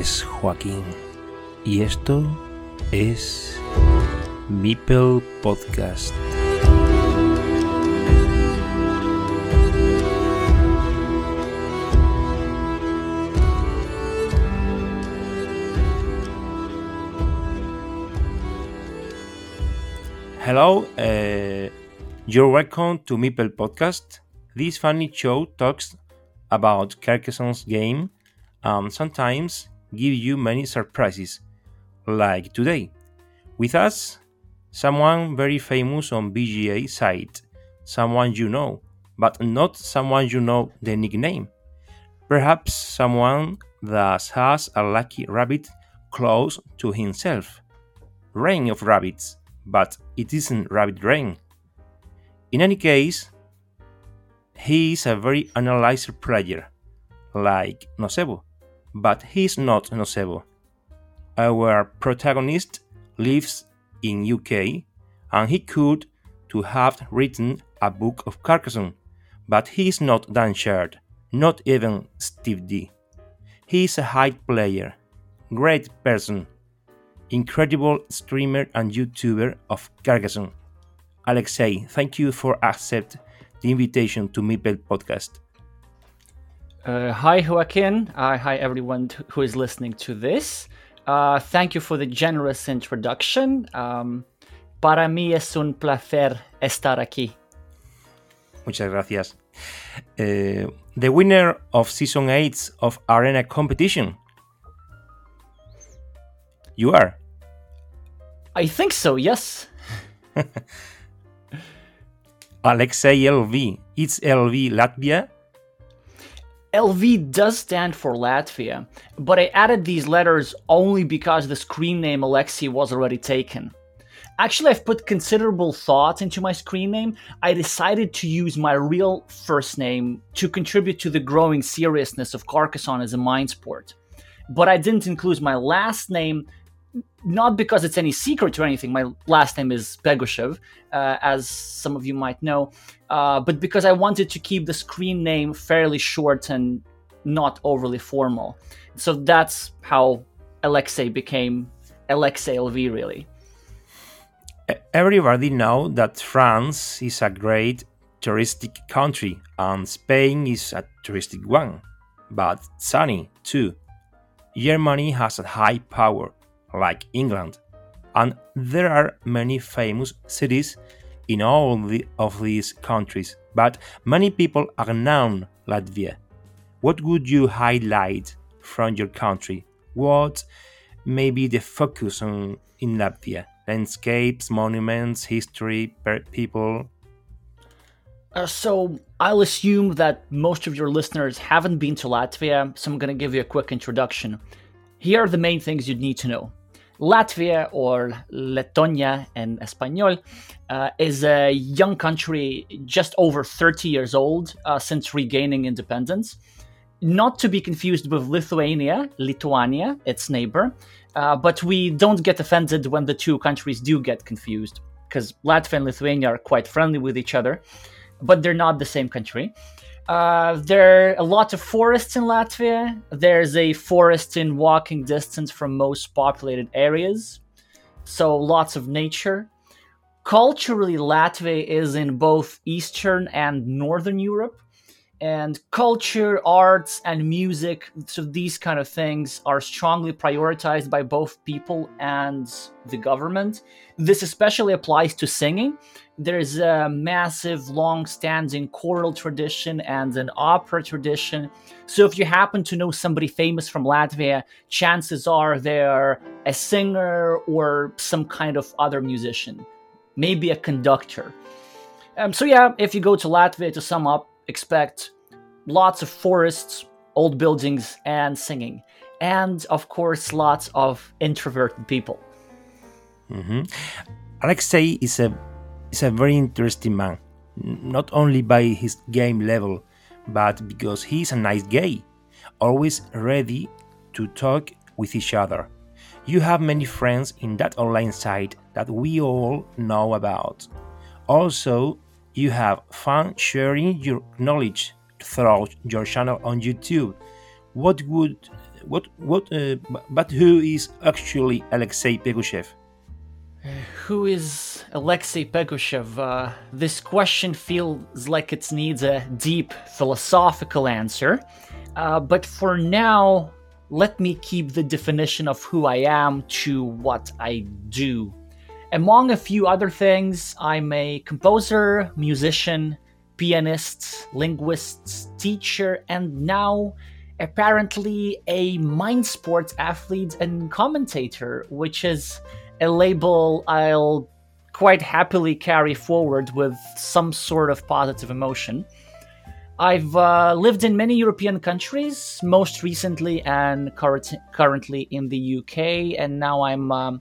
Es Joaquín y esto es Mipel Podcast. Hello, uh, you're welcome to Mipel Podcast. This funny show talks about Carcassonne's game and sometimes give you many surprises, like today. With us, someone very famous on BGA site, someone you know, but not someone you know the nickname. Perhaps someone that has a lucky rabbit close to himself. Rain of rabbits, but it isn't rabbit rain. In any case, he is a very analyzer player, like Nocebo, but he is not Nocebo. Our protagonist lives in UK, and he could to have written a book of Carcassonne, but he is not Dan Shard, not even Steve D. He is a high player, great person, incredible streamer and YouTuber of Carcassonne. Alexey, thank you for accept the invitation to Mipel podcast. Uh, hi, Joaquin. Uh, hi, everyone t- who is listening to this. Uh, thank you for the generous introduction. Um, para mí es un placer estar aquí. Muchas gracias. Uh, the winner of season 8 of Arena competition. You are. I think so, yes. Alexey LV. It's LV Latvia. LV does stand for Latvia, but I added these letters only because the screen name Alexey was already taken. Actually, I've put considerable thought into my screen name. I decided to use my real first name to contribute to the growing seriousness of Carcassonne as a mind sport. But I didn't include my last name not because it's any secret or anything. My last name is Pegushev, uh, as some of you might know, uh, but because I wanted to keep the screen name fairly short and not overly formal. So that's how Alexey became Alexey LV, really. Everybody know that France is a great touristic country and Spain is a touristic one, but sunny too. Germany has a high power like England, and there are many famous cities in all the, of these countries, but many people are known Latvia. What would you highlight from your country? What may be the focus on in Latvia? Landscapes, monuments, history, people? Uh, so I'll assume that most of your listeners haven't been to Latvia, so I'm going to give you a quick introduction. Here are the main things you'd need to know. Latvia, or Letonia in Espanol, uh, is a young country just over 30 years old uh, since regaining independence. Not to be confused with Lithuania, Lithuania, its neighbor, uh, but we don't get offended when the two countries do get confused, because Latvia and Lithuania are quite friendly with each other, but they're not the same country. Uh, there are a lot of forests in Latvia. There's a forest in walking distance from most populated areas, so lots of nature. Culturally, Latvia is in both Eastern and Northern Europe, and culture, arts, and music, so these kind of things are strongly prioritized by both people and the government. This especially applies to singing there's a massive long-standing choral tradition and an opera tradition. So if you happen to know somebody famous from latvia chances are they're a singer or some kind of other musician maybe a conductor. Um, so yeah if you go to latvia to sum up expect lots of forests old buildings and singing. And of course lots of introverted people. Mm-hmm. alexey is a is a very interesting man, not only by his game level, but because he is a nice guy, always ready to talk with each other. You have many friends in that online site that we all know about. Also, you have fun sharing your knowledge throughout your channel on YouTube. What would what what uh, but who is actually Alexey Pegushev? Who is Alexey Pegushev? Uh, this question feels like it needs a deep philosophical answer. Uh, but for now, let me keep the definition of who I am to what I do. Among a few other things, I'm a composer, musician, pianist, linguist, teacher, and now apparently a mind sports athlete and commentator, which is a label I'll quite happily carry forward with some sort of positive emotion. I've uh, lived in many European countries, most recently and cur- currently in the UK, and now I'm um,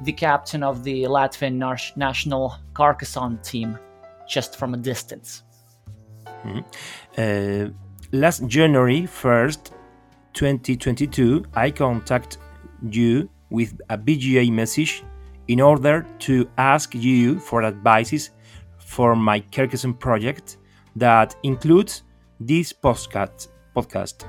the captain of the Latvian national Carcassonne team, just from a distance. Mm-hmm. Uh, last January 1st, 2022, I contact you with a BGA message in order to ask you for advices for my Carcassonne project that includes this podcast. podcast.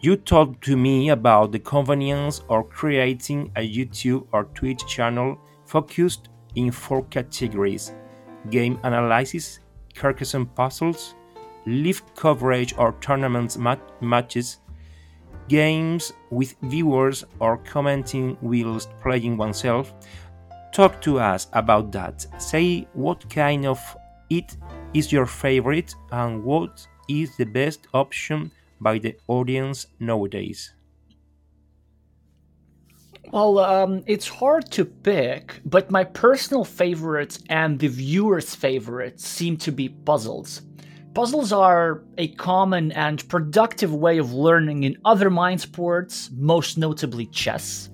You talked to me about the convenience of creating a YouTube or Twitch channel focused in four categories game analysis, Carcassonne puzzles, live coverage or tournaments mat- matches, games with viewers or commenting whilst playing oneself. Talk to us about that. Say what kind of it is your favorite and what is the best option by the audience nowadays. Well, um, it's hard to pick, but my personal favorites and the viewers' favorites seem to be puzzles. Puzzles are a common and productive way of learning in other mind sports, most notably chess.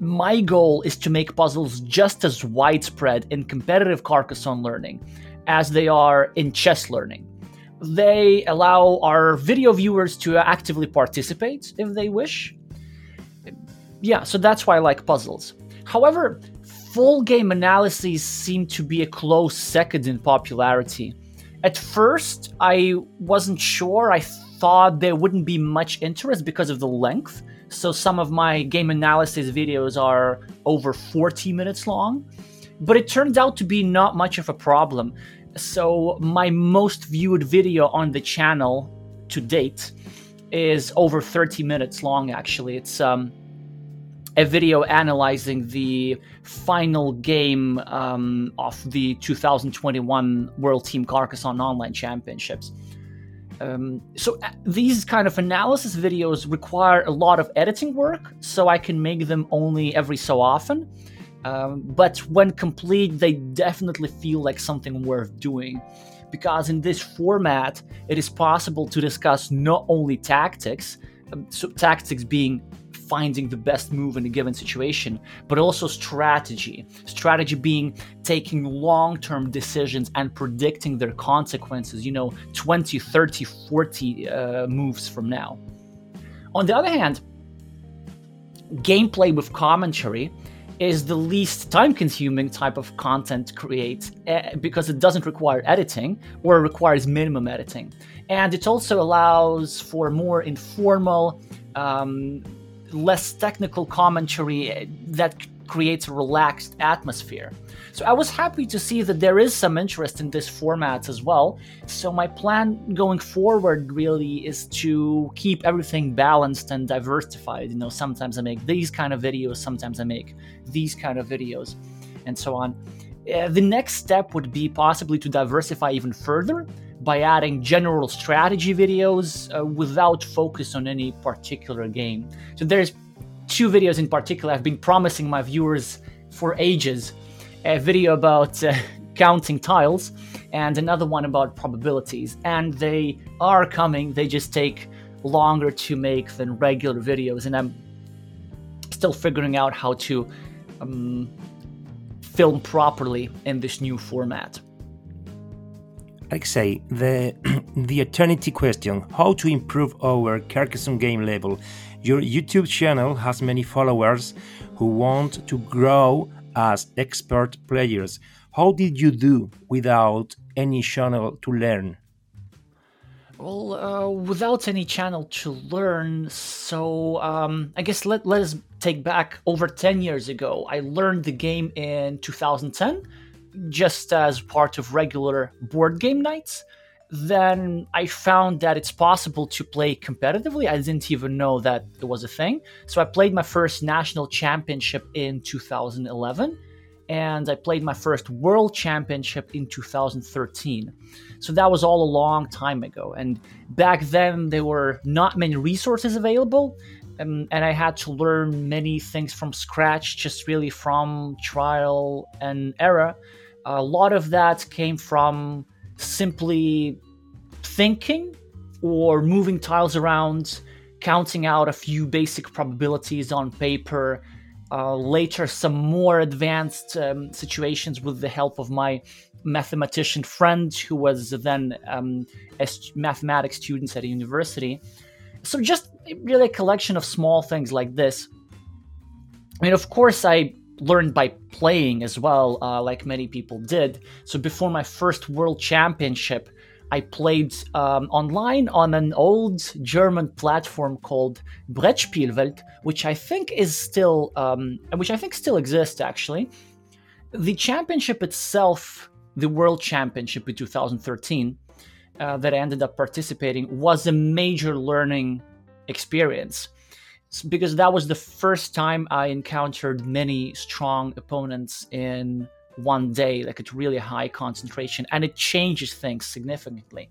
My goal is to make puzzles just as widespread in competitive Carcassonne learning as they are in chess learning. They allow our video viewers to actively participate if they wish. Yeah, so that's why I like puzzles. However, full game analyses seem to be a close second in popularity. At first, I wasn't sure. I thought there wouldn't be much interest because of the length. So some of my game analysis videos are over 40 minutes long. But it turned out to be not much of a problem. So my most viewed video on the channel to date is over 30 minutes long actually. It's um a video analyzing the final game um, of the 2021 World Team Carcassonne Online Championships. Um, so uh, these kind of analysis videos require a lot of editing work, so I can make them only every so often. Um, but when complete, they definitely feel like something worth doing. Because in this format, it is possible to discuss not only tactics, um, so tactics being finding the best move in a given situation, but also strategy. Strategy being taking long term decisions and predicting their consequences, you know, 20, 30, 40 uh, moves from now. On the other hand, gameplay with commentary is the least time consuming type of content to create uh, because it doesn't require editing or requires minimum editing. And it also allows for more informal, um, less technical commentary that creates a relaxed atmosphere. So I was happy to see that there is some interest in this format as well. So my plan going forward really is to keep everything balanced and diversified. You know, sometimes I make these kind of videos, sometimes I make these kind of videos, and so on. Uh, the next step would be possibly to diversify even further by adding general strategy videos uh, without focus on any particular game. So there's two videos in particular I've been promising my viewers for ages. A video about uh, counting tiles and another one about probabilities. And they are coming, they just take longer to make than regular videos and I'm still figuring out how to um, film properly in this new format like say the the eternity question how to improve our carcassonne game level. Your youtube channel has many followers who want to grow as expert players. How did you do without any channel to learn? Well, uh, without any channel to learn, so um, I guess let, let us take back over 10 years ago. I learned the game in 2010, just as part of regular board game nights. Then I found that it's possible to play competitively. I didn't even know that it was a thing. So I played my first national championship in 2011 and I played my first world championship in 2013. So that was all a long time ago. And back then, there were not many resources available, um, and I had to learn many things from scratch, just really from trial and error. A lot of that came from simply thinking or moving tiles around, counting out a few basic probabilities on paper, uh, later some more advanced um, situations with the help of my mathematician friend who was then um, a mathematics student at a university. So just really a collection of small things like this. I mean of course i learned by playing as well uh, like many people did so before my first world championship I played um, online on an old German platform called Brettspielwelt, which I think is still, um, which I think still exists actually. The championship itself, the World Championship in 2013, uh, that I ended up participating, was a major learning experience because that was the first time I encountered many strong opponents in one day, like it's really high concentration, and it changes things significantly.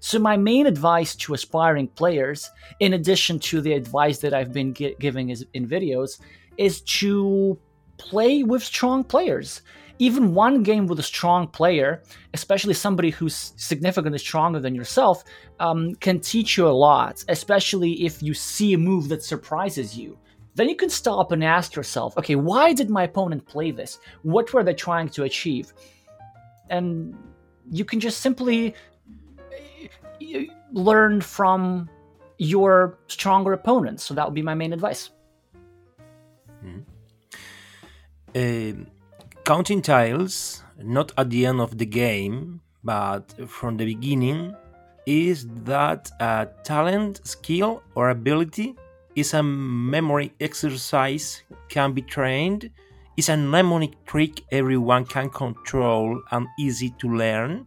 So, my main advice to aspiring players, in addition to the advice that I've been gi- giving in videos, is to play with strong players. Even one game with a strong player, especially somebody who's significantly stronger than yourself, um, can teach you a lot, especially if you see a move that surprises you. Then you can stop and ask yourself, okay, why did my opponent play this? What were they trying to achieve? And you can just simply eh, learn from your stronger opponents. So that would be my main advice. Mm. Uh, counting tiles, not at the end of the game, but from the beginning, is that a talent, skill, or ability? Is a memory exercise can be trained? Is a mnemonic trick everyone can control and easy to learn?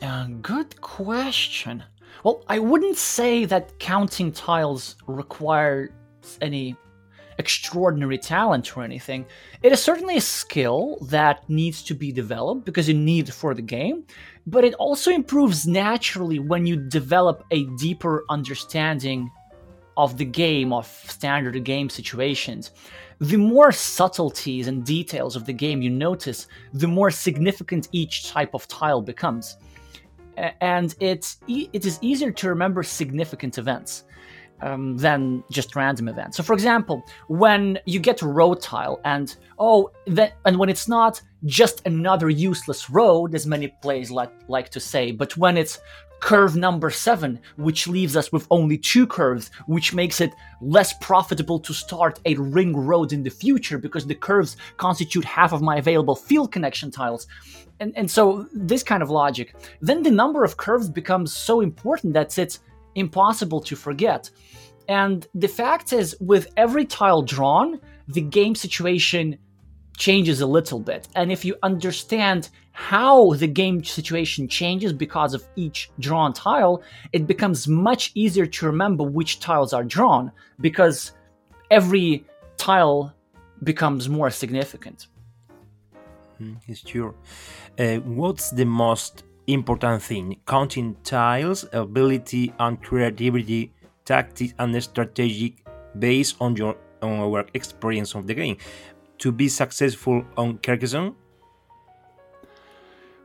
Uh, good question. Well i wouldn't say that counting tiles requires any extraordinary talent or anything. It is certainly a skill that needs to be developed because you need it for the game, but it also improves naturally when you develop a deeper understanding of the game, of standard game situations. The more subtleties and details of the game you notice, the more significant each type of tile becomes. And it's, it is easier to remember significant events um, than just random events. So, for example, when you get a road tile, and oh, that, and when it's not just another useless road, as many players like like to say, but when it's curve number seven, which leaves us with only two curves, which makes it less profitable to start a ring road in the future because the curves constitute half of my available field connection tiles. And, and so, this kind of logic, then the number of curves becomes so important that it's impossible to forget. And the fact is, with every tile drawn, the game situation changes a little bit. And if you understand how the game situation changes because of each drawn tile, it becomes much easier to remember which tiles are drawn because every tile becomes more significant. Mm, it's true. Uh, what's the most important thing counting tiles, ability, and creativity, tactics, and strategic based on your on our experience of the game to be successful on Carcassonne?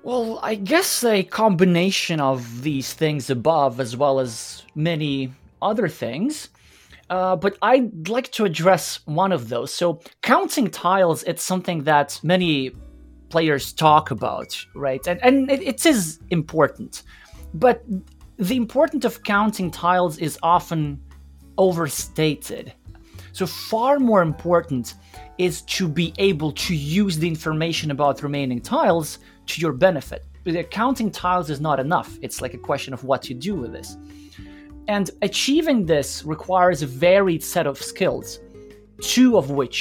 Well, I guess a combination of these things above, as well as many other things. Uh, but I'd like to address one of those. So, counting tiles, it's something that many players talk about, right? And and it, it is important, but the importance of counting tiles is often overstated. So far more important is to be able to use the information about remaining tiles to your benefit. the counting tiles is not enough. It's like a question of what you do with this. And achieving this requires a varied set of skills, two of which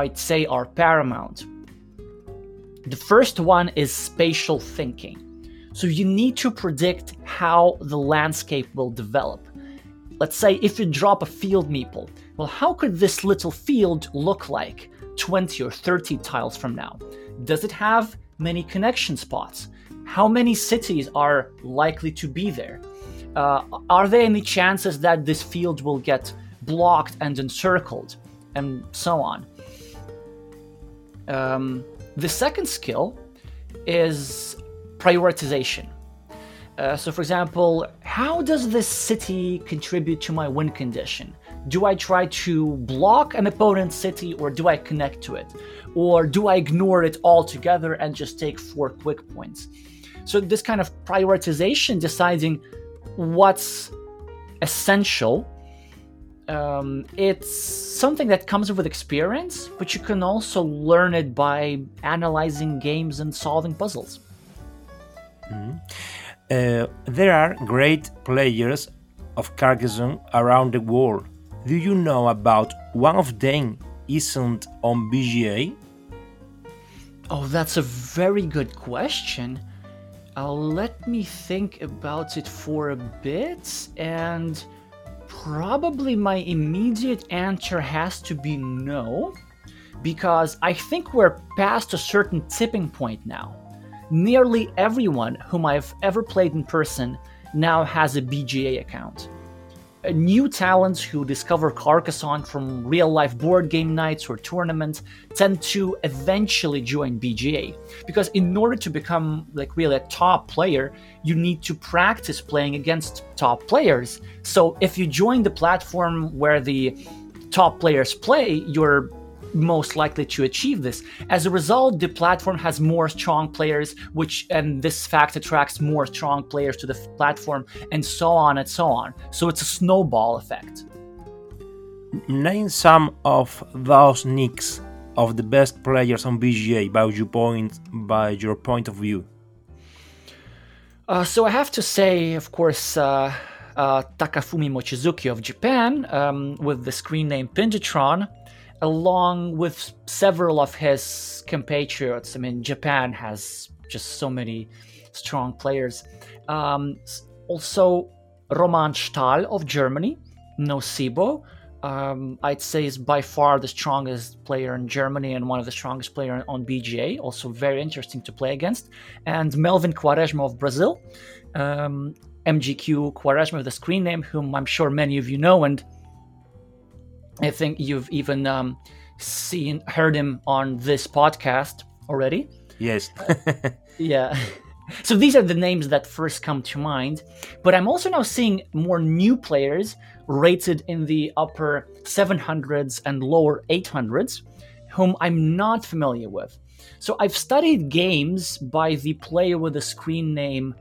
I'd say are paramount. The first one is spatial thinking. So you need to predict how the landscape will develop. Let's say if you drop a field meeple, well, how could this little field look like 20 or 30 tiles from now? Does it have many connection spots? How many cities are likely to be there? Uh, are there any chances that this field will get blocked and encircled? And so on. Um, the second skill is prioritization. Uh, so, for example, how does this city contribute to my win condition? Do I try to block an opponent's city or do I connect to it? Or do I ignore it altogether and just take four quick points? So, this kind of prioritization, deciding what's essential, um, it's something that comes with experience, but you can also learn it by analyzing games and solving puzzles. Mm-hmm. Uh, there are great players of Carcassonne around the world. Do you know about one of them isn't on BGA? Oh, that's a very good question. Uh, let me think about it for a bit, and probably my immediate answer has to be no, because I think we're past a certain tipping point now. Nearly everyone whom I've ever played in person now has a BGA account Uh, new talents who discover Carcassonne from real life board game nights or tournaments tend to eventually join BGA. Because in order to become like really a top player, you need to practice playing against top players. So if you join the platform where the top players play, you're most likely to achieve this. As a result, the platform has more strong players, which and this fact attracts more strong players to the platform, and so on and so on. So it's a snowball effect. Name some of those nicks of the best players on BGA by your point by your point of view. Uh, so I have to say, of course. Uh, uh, Takafumi Mochizuki of Japan, um, with the screen name Pinjitron, along with several of his compatriots. I mean, Japan has just so many strong players. Um, also, Roman Stahl of Germany, Nocebo. Um, I'd say is by far the strongest player in Germany and one of the strongest players on BGA. Also very interesting to play against. And Melvin Quaresma of Brazil, um, MGQ Quaresma the screen name, whom I'm sure many of you know and I think you've even um, seen heard him on this podcast already. Yes. yeah. So these are the names that first come to mind, but I'm also now seeing more new players rated in the upper 700s and lower 800s whom I'm not familiar with. So I've studied games by the player with the screen name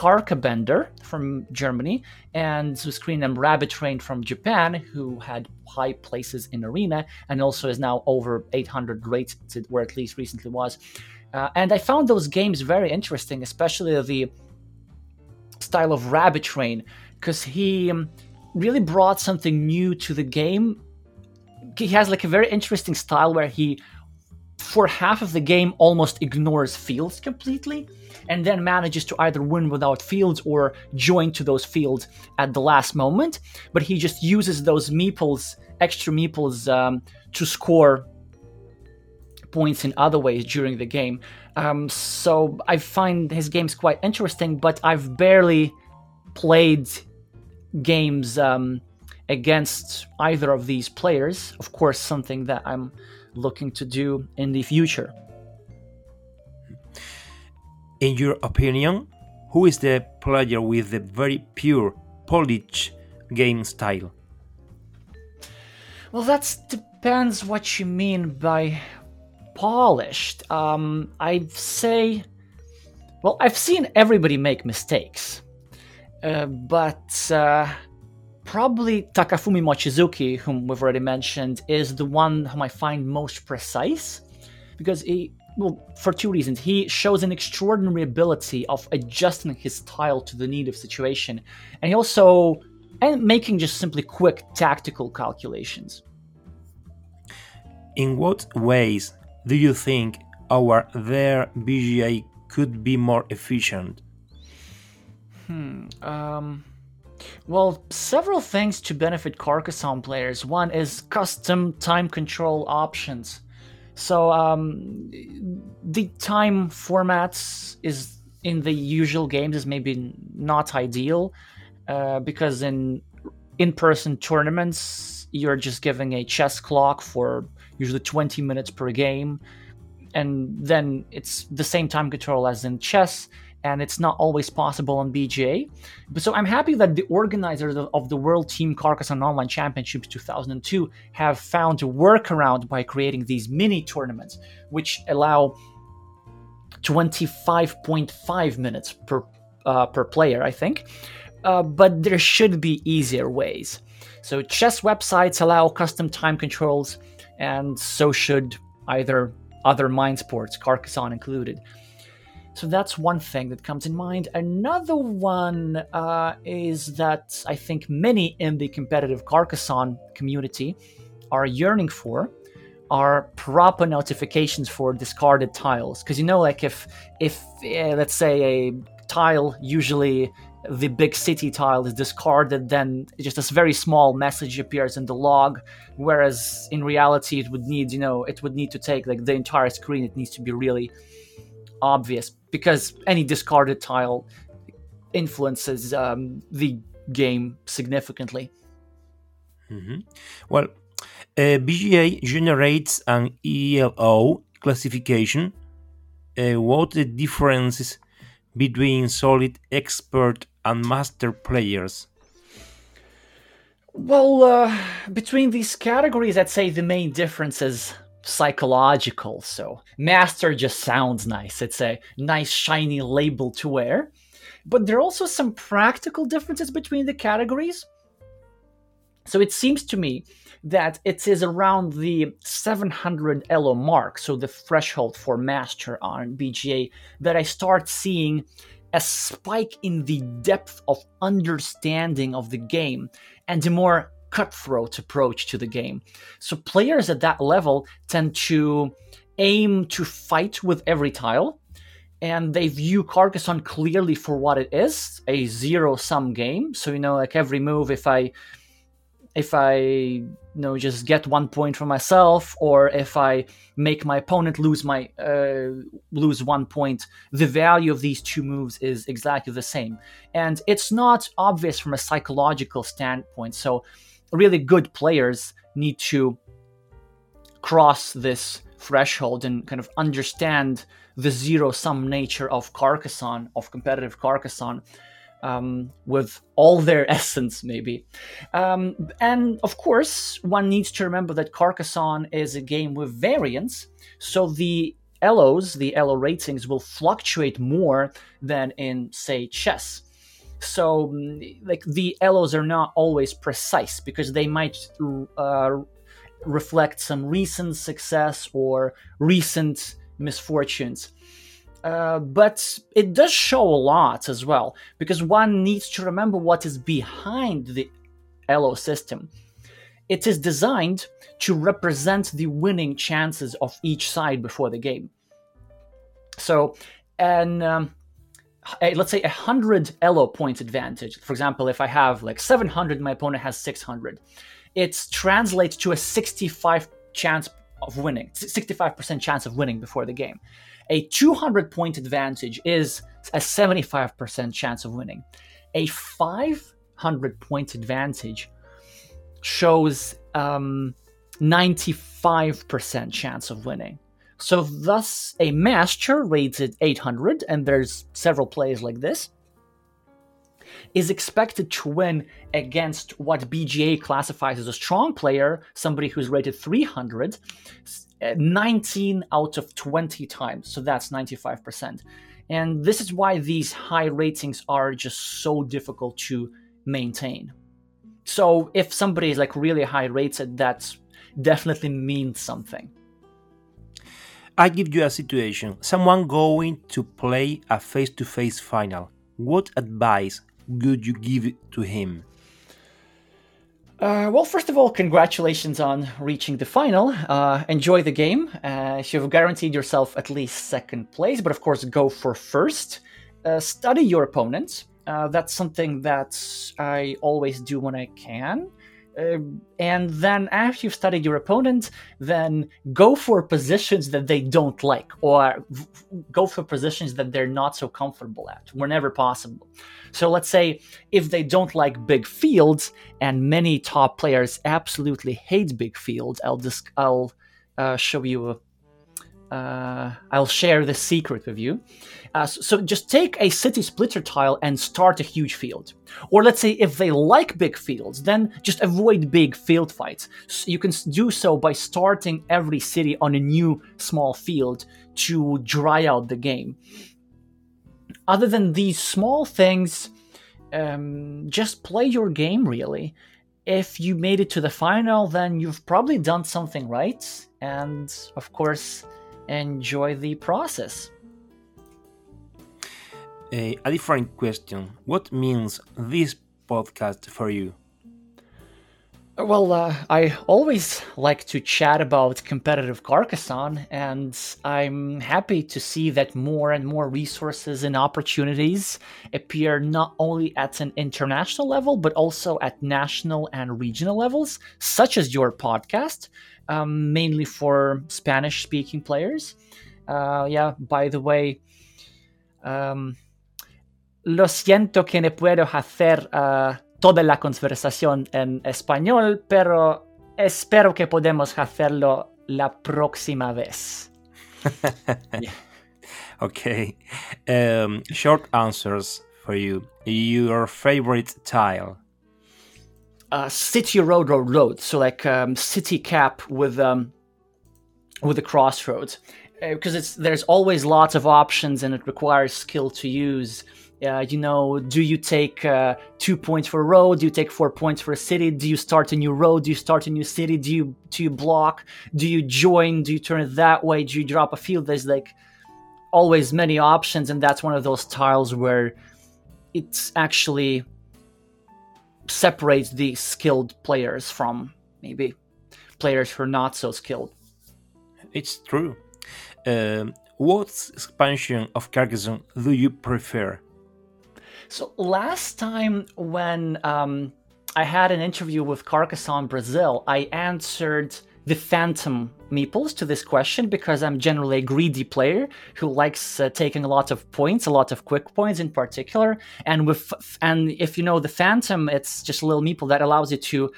Karkabender from Germany and name Rabbit Train from Japan, who had high places in Arena and also is now over 800 rated, where at least recently was. Uh, and I found those games very interesting, especially the style of Rabbit Train, because he um, really brought something new to the game. He has like a very interesting style where he, for half of the game, almost ignores fields completely and then manages to either win without fields or join to those fields at the last moment. But he just uses those meeples, extra meeples, um, to score points in other ways during the game. Um, so I find his games quite interesting, but I've barely played games um, against either of these players. Of course, something that I'm looking to do in the future. In your opinion, who is the player with the very pure, Polish game style? Well, that depends what you mean by polished. Um, I'd say, well, I've seen everybody make mistakes, uh, but uh, probably Takafumi Mochizuki, whom we've already mentioned, is the one whom I find most precise because he well, for two reasons. He shows an extraordinary ability of adjusting his style to the need of situation, and he also and making just simply quick tactical calculations. In what ways do you think our their BGA could be more efficient? Hmm. Um. Well, several things to benefit Carcassonne players. One is custom time control options. So um, the time formats is in the usual games is maybe not ideal uh, because in in-person tournaments you're just giving a chess clock for usually 20 minutes per game and then it's the same time control as in chess and it's not always possible on BGA. But so I'm happy that the organizers of the World Team Carcassonne Online Championships 2002 have found a workaround by creating these mini tournaments, which allow 25.5 minutes per uh, per player, I think. Uh, but there should be easier ways. So chess websites allow custom time controls, and so should either other mind sports, Carcassonne included. So that's one thing that comes in mind. Another one uh, is that I think many in the competitive Carcassonne community are yearning for are proper notifications for discarded tiles. Because you know, like if if uh, let's say a tile usually the big city tile is discarded, then just a very small message appears in the log. Whereas in reality, it would need, you know, it would need to take like the entire screen. It needs to be really obvious because any discarded tile influences um, the game significantly. Mm-hmm. Well, uh, BGA generates an ELO classification. Uh, what the differences between solid expert and master players? Well, uh, between these categories, I'd say the main difference is psychological. So, master just sounds nice. It's a nice, shiny label to wear. But there are also some practical differences between the categories. So, it seems to me that it is around the 700 ELO mark, so the threshold for master on BGA, that I start seeing a spike in the depth of understanding of the game and a more cutthroat approach to the game. So players at that level tend to aim to fight with every tile, and they view Carcassonne clearly for what it is, a zero-sum game. So you know, like every move, if I if I you know just get one point for myself, or if I make my opponent lose my uh, lose one point, the value of these two moves is exactly the same, and it's not obvious from a psychological standpoint. So really good players need to cross this threshold and kind of understand the zero sum nature of Carcassonne, of competitive Carcassonne, um, with all their essence, maybe. Um, and of course, one needs to remember that Carcassonne is a game with variance, so the ELOs, the ELO ratings, will fluctuate more than in, say, chess. So, mm, like the ELOs are not always precise because they might uh, reflect some recent success or recent misfortunes. Uh, but it does show a lot as well because one needs to remember what is behind the ELO system. It is designed to represent the winning chances of each side before the game. So, and um, let's say a hundred elo points advantage. For example, if I have like 700, my opponent has 600. It translates to a 65 chance of winning, 65% chance of winning before the game. A 200 point advantage is a 75% chance of winning. A 500 point advantage shows um, 95% chance of winning. So thus, a master rated 800, and there's several players like this, is expected to win against what BGA classifies as a strong player, somebody who's rated 300, eh, 19 out of 20 times. So that's 95%. And this is why these high ratings are just so difficult to maintain. So if somebody is like really high rated, that definitely means something. I give you a situation someone going to play a face to face final. What advice would you give to him? Uh, well, first of all, congratulations on reaching the final. Uh, enjoy the game. Uh, you've guaranteed yourself at least second place, but of course, go for first. Uh, study your opponents. Uh, that's something that I always do when I can. Uh, and then after you've studied your opponent, then go for positions that they don't like, or v- go for positions that they're not so comfortable at, whenever possible. So let's say if they don't like big fields, and many top players absolutely hate big fields, I'll just I'll uh, show you. Uh, I'll share the secret with you. Uh, so, so just take a city splitter tile and start a huge field. Or let's say if they like big fields, then just avoid big field fights. So you can do so by starting every city on a new small field to dry out the game. Other than these small things, um, just play your game really. If you made it to the final, then you've probably done something right. And of course, enjoy the process. Uh, a different question. What means this podcast for you? Well, uh, I always like to chat about competitive Carcassonne, and I'm happy to see that more and more resources and opportunities appear not only at an international level, but also at national and regional levels, such as your podcast, um, mainly for Spanish speaking players. Uh, yeah, by the way, um, lo siento que no puedo hacer uh, toda la conversación en español, pero espero que podemos hacerlo la próxima vez. yeah. Okay. Um, short answers for you. Your favorite tile? Uh, city road road road. So like um, city cap with um, with the crossroads, because uh, it's there's always lots of options and it requires skill to use. Uh, you know, do you take uh, two points for a road? Do you take four points for a city? Do you start a new road? Do you start a new city? Do you do you block? Do you join? Do you turn it that way? Do you drop a field? There's like always many options, and that's one of those tiles where it's actually separates the skilled players from maybe players who are not so skilled. It's true. Um, what expansion of Carcassonne do you prefer? So last time when um, I had an interview with Carcassonne Brazil, I answered the Phantom meeples to this question because I'm generally a greedy player who likes uh, taking a lot of points, a lot of quick points in particular. And with and if you know the Phantom, it's just a little meeple that allows you to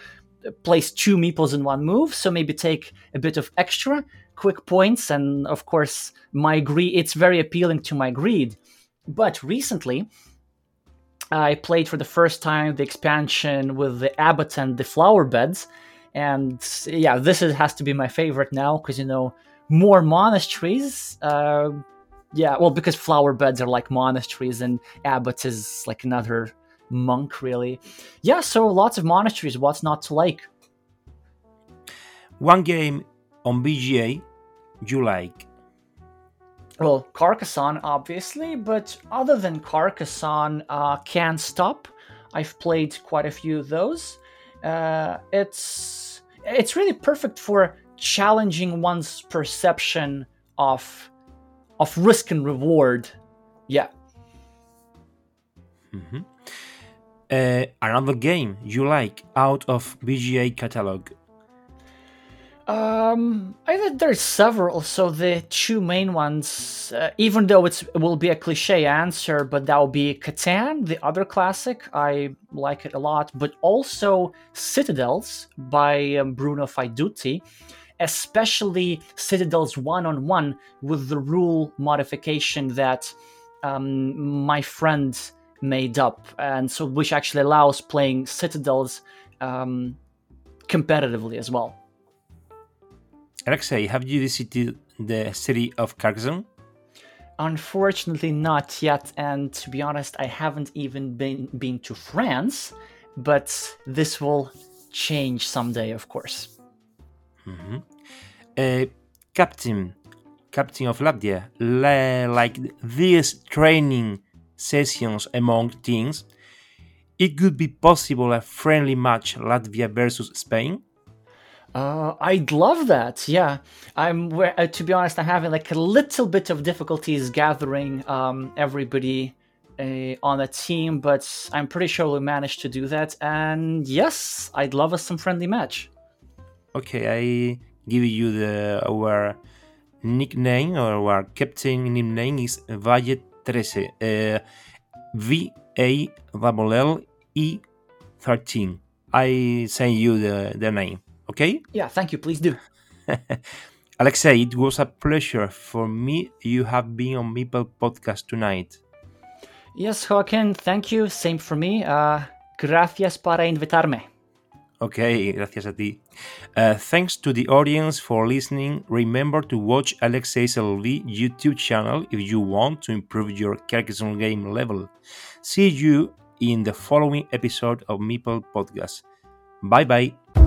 place two meeples in one move. So maybe take a bit of extra quick points, and of course my greed. It's very appealing to my greed. But recently, I played for the first time the expansion with the abbot and the flower beds, and yeah, this is, has to be my favorite now because you know more monasteries. Uh, yeah, well, because flower beds are like monasteries, and abbot is like another monk, really. Yeah, so lots of monasteries. What's not to like? One game on BGA you like? well, Carcassonne, obviously, but other than Carcassonne, uh, Can't Stop. I've played quite a few of those. Uh, it's it's really perfect for challenging one's perception of of risk and reward. Yeah. Mm-hmm. Uh, another game you like out of BGA catalog? Um, I think there's several. So the two main ones, uh, even though it will be a cliche answer, but that will be Catan, the other classic. I like it a lot, but also Citadels by um, Bruno Faidutti, especially Citadels one on one with the rule modification that um, my friend made up, and so which actually allows playing Citadels um, competitively as well. Alexey, have you visited the city of Carcassonne? Unfortunately, not yet. And to be honest, I haven't even been been to France. But this will change someday, of course. Mm-hmm. Uh, Captain, captain of Latvia, like these training sessions among teams, it could be possible a friendly match Latvia versus Spain. Uh, I'd love that. Yeah, I'm. Uh, to be honest, I'm having like a little bit of difficulties gathering um, everybody uh, on a team, but I'm pretty sure we'll manage to do that. And yes, I'd love us some friendly match. Okay, I give you the our nickname or our captain nickname is Valle 13. Uh, v A L L E 13. I send you the, the name, okay? Yeah, thank you. Please do. Alexey, it was a pleasure for me. You have been on Meeple podcast tonight. Yes, Joaquin, thank you. Same for me. Uh, gracias para invitarme. Okay, gracias a ti. Uh, thanks to the audience for listening. Remember to watch Alexey's LV YouTube channel if you want to improve your Carcassonne game level. See you in the following episode of Meeple Podcast. Bye bye.